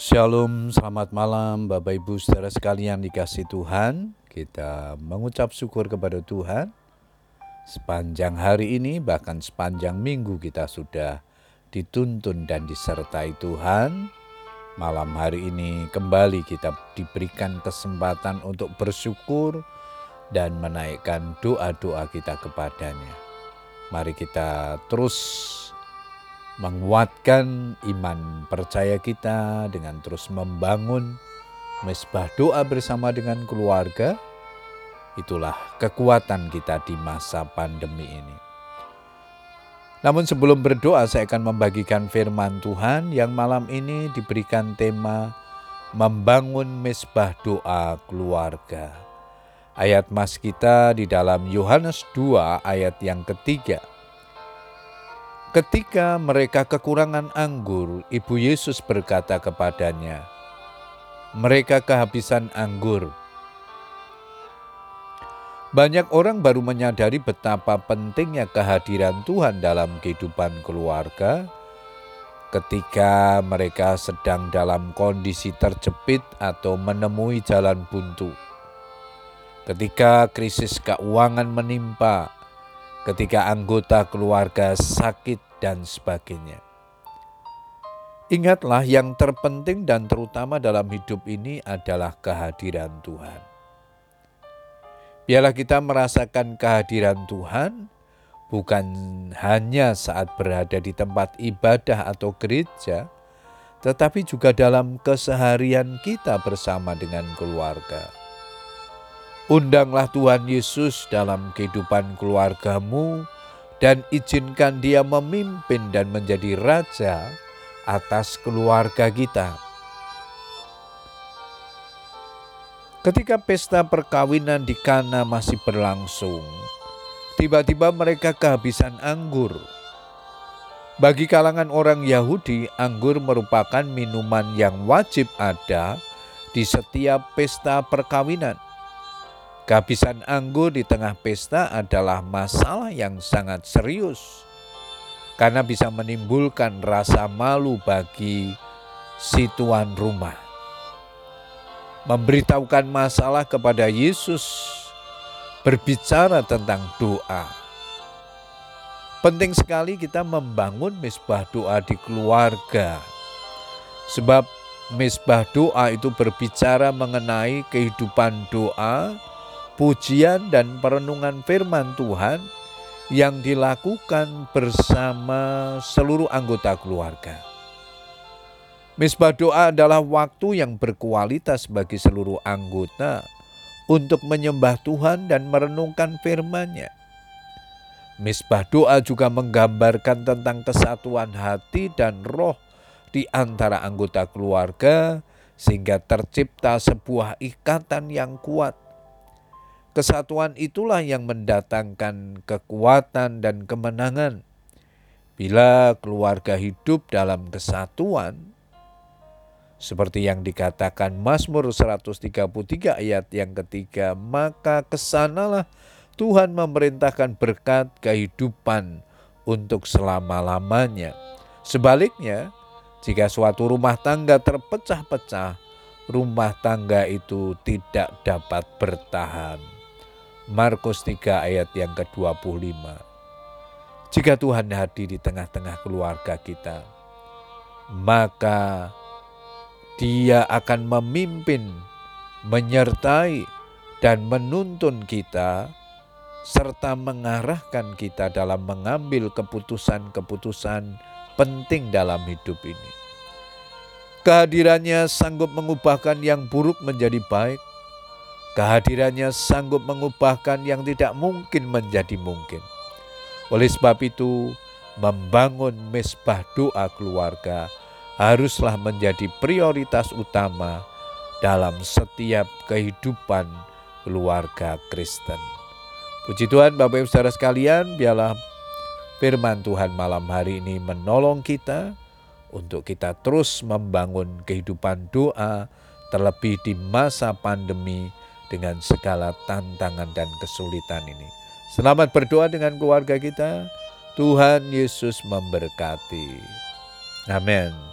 Shalom, selamat malam Bapak Ibu saudara sekalian dikasih Tuhan. Kita mengucap syukur kepada Tuhan. Sepanjang hari ini bahkan sepanjang minggu kita sudah dituntun dan disertai Tuhan. Malam hari ini kembali kita diberikan kesempatan untuk bersyukur dan menaikkan doa-doa kita kepadanya. Mari kita terus menguatkan iman percaya kita dengan terus membangun mesbah doa bersama dengan keluarga. Itulah kekuatan kita di masa pandemi ini. Namun sebelum berdoa saya akan membagikan firman Tuhan yang malam ini diberikan tema membangun mesbah doa keluarga. Ayat mas kita di dalam Yohanes 2 ayat yang ketiga. Ketika mereka kekurangan anggur, Ibu Yesus berkata kepadanya, "Mereka kehabisan anggur." Banyak orang baru menyadari betapa pentingnya kehadiran Tuhan dalam kehidupan keluarga ketika mereka sedang dalam kondisi terjepit atau menemui jalan buntu. Ketika krisis keuangan menimpa, ketika anggota keluarga sakit dan sebagainya. Ingatlah yang terpenting dan terutama dalam hidup ini adalah kehadiran Tuhan. Biarlah kita merasakan kehadiran Tuhan bukan hanya saat berada di tempat ibadah atau gereja, tetapi juga dalam keseharian kita bersama dengan keluarga. Undanglah Tuhan Yesus dalam kehidupan keluargamu dan izinkan dia memimpin dan menjadi raja atas keluarga kita. Ketika pesta perkawinan di Kana masih berlangsung, tiba-tiba mereka kehabisan anggur. Bagi kalangan orang Yahudi, anggur merupakan minuman yang wajib ada di setiap pesta perkawinan. Kehabisan anggur di tengah pesta adalah masalah yang sangat serius karena bisa menimbulkan rasa malu bagi si tuan rumah. Memberitahukan masalah kepada Yesus berbicara tentang doa. Penting sekali kita membangun misbah doa di keluarga. Sebab misbah doa itu berbicara mengenai kehidupan doa, pujian dan perenungan firman Tuhan yang dilakukan bersama seluruh anggota keluarga. Misbah doa adalah waktu yang berkualitas bagi seluruh anggota untuk menyembah Tuhan dan merenungkan firman-Nya. Misbah doa juga menggambarkan tentang kesatuan hati dan roh di antara anggota keluarga sehingga tercipta sebuah ikatan yang kuat Kesatuan itulah yang mendatangkan kekuatan dan kemenangan. Bila keluarga hidup dalam kesatuan, seperti yang dikatakan Mazmur 133 ayat yang ketiga, maka ke sanalah Tuhan memerintahkan berkat kehidupan untuk selama-lamanya. Sebaliknya, jika suatu rumah tangga terpecah-pecah, rumah tangga itu tidak dapat bertahan. Markus 3 ayat yang ke-25. Jika Tuhan hadir di tengah-tengah keluarga kita, maka Dia akan memimpin, menyertai, dan menuntun kita serta mengarahkan kita dalam mengambil keputusan-keputusan penting dalam hidup ini. Kehadirannya sanggup mengubahkan yang buruk menjadi baik, Kehadirannya sanggup mengubahkan yang tidak mungkin menjadi mungkin. Oleh sebab itu, membangun mesbah doa keluarga haruslah menjadi prioritas utama dalam setiap kehidupan keluarga Kristen. Puji Tuhan Bapak Ibu Saudara sekalian, biarlah firman Tuhan malam hari ini menolong kita untuk kita terus membangun kehidupan doa terlebih di masa pandemi dengan segala tantangan dan kesulitan ini. Selamat berdoa dengan keluarga kita. Tuhan Yesus memberkati. Amin.